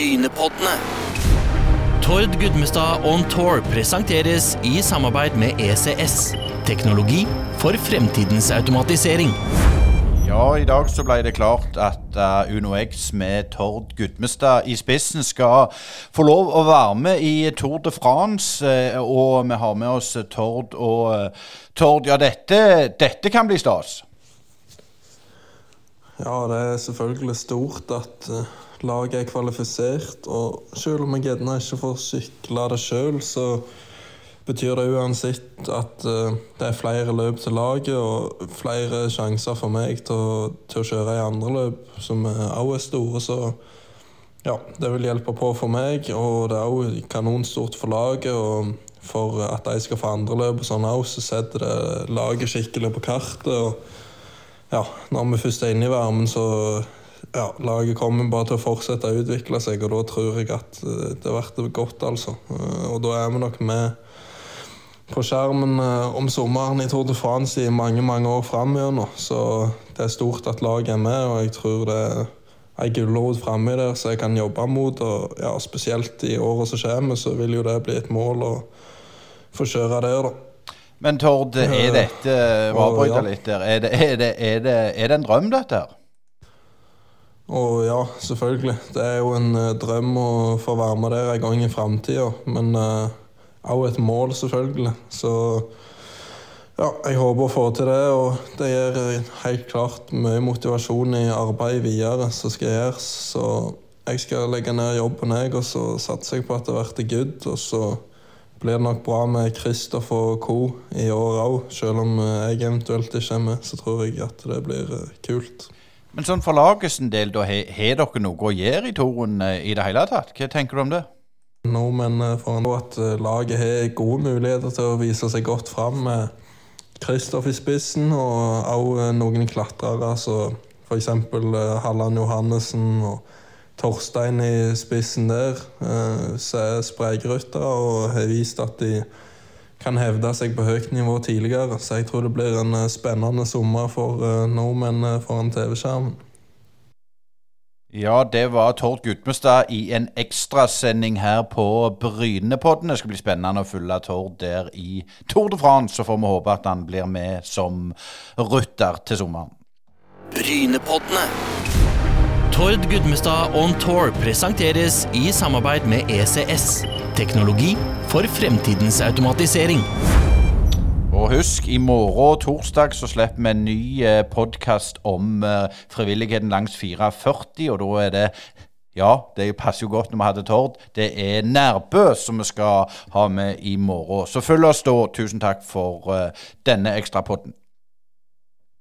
Brynepoddene. Tord Gudmestad On Tour presenteres i samarbeid med ECS. Teknologi for fremtidens automatisering. Ja, i dag så ble det klart at uh, Uno X med Tord Gudmestad i spissen skal få lov å være med i Tour de France. eh, og vi har med oss Tord. Og eh, Tord, ja, dette, dette kan bli stas. Ja, det er selvfølgelig stort at eh, laget er kvalifisert. Og selv om jeg gjerne ikke får sykle det sjøl, så betyr det uansett at eh, det er flere løp til laget og flere sjanser for meg til å, til å kjøre i andre løp som òg er store. Så ja, det vil hjelpe på for meg, og det er òg kanonstort for laget. og for at de skal få andre løp og sånn òg, så setter det laget skikkelig på kartet. og ja, når vi først er inne i varmen, så ja, laget kommer bare til å fortsette å utvikle seg, og da tror jeg at det det blir godt, altså. Eh, Og da er vi nok med på skjermen eh, om sommeren i Tour de France i mange mange år framover. Så det er stort at laget er med, og jeg tror det er ei gulrot framme der som jeg kan jobbe mot. Og ja, spesielt i året som kommer, så vil jo det bli et mål å få kjøre der, da. Men Tord, er Eh, dette og ja. litt der. Er det, er, det, er, det, er det en drøm, dette her? Å ja, selvfølgelig. Det er jo en eh, drøm å få være med der en gang i framtida. Men òg et mål, selvfølgelig. Så ja, jeg håper å få til det. Og det gir eh, helt klart mye motivasjon i arbeidet videre som skal gjøres. Så jeg skal legge ned jobben, jeg, og så satser jeg på at det blir good. Og så blir det nok bra med Kristoff og co. i år òg. Selv om eh, jeg eventuelt ikke er med, så tror jeg at det blir eh, kult. Men sånn for lagets del, da, har dere noe å gjøre i toren eh, i det hele tatt? Hva tenker du om det? Nordmenn men for nå at laget har gode muligheter til å vise seg godt fram med Kristoff i spissen, og òg noen klatrere, så f.eks. Halland Johannessen og Torstein i spissen der, ser som er og har vist at de kan hevde seg på høyt nivå tidligere. Så jeg tror det blir en eh, spennende sommer for eh, nordmenn eh, foran TV-skjermen. Ja, det var Tord Gudmestad i en ekstrasending her på Brynepodden. Det skal bli spennende å følge Tord der i Tour de France. Så får vi håpe at han blir med som rytter til sommeren. Brynepoddene. Tord Gudmestad On Tour presenteres i samarbeid med ECS. Teknologi for fremtidens automatisering. Og husk, i morgen torsdag så slipper vi en ny eh, podkast om eh, frivilligheten langs 440, og da er det ja, det passer jo godt når vi hadde Tord. Det er Nærbø som vi skal ha med i morgen. Så følg oss da. Tusen takk for eh, denne ekstrapodden.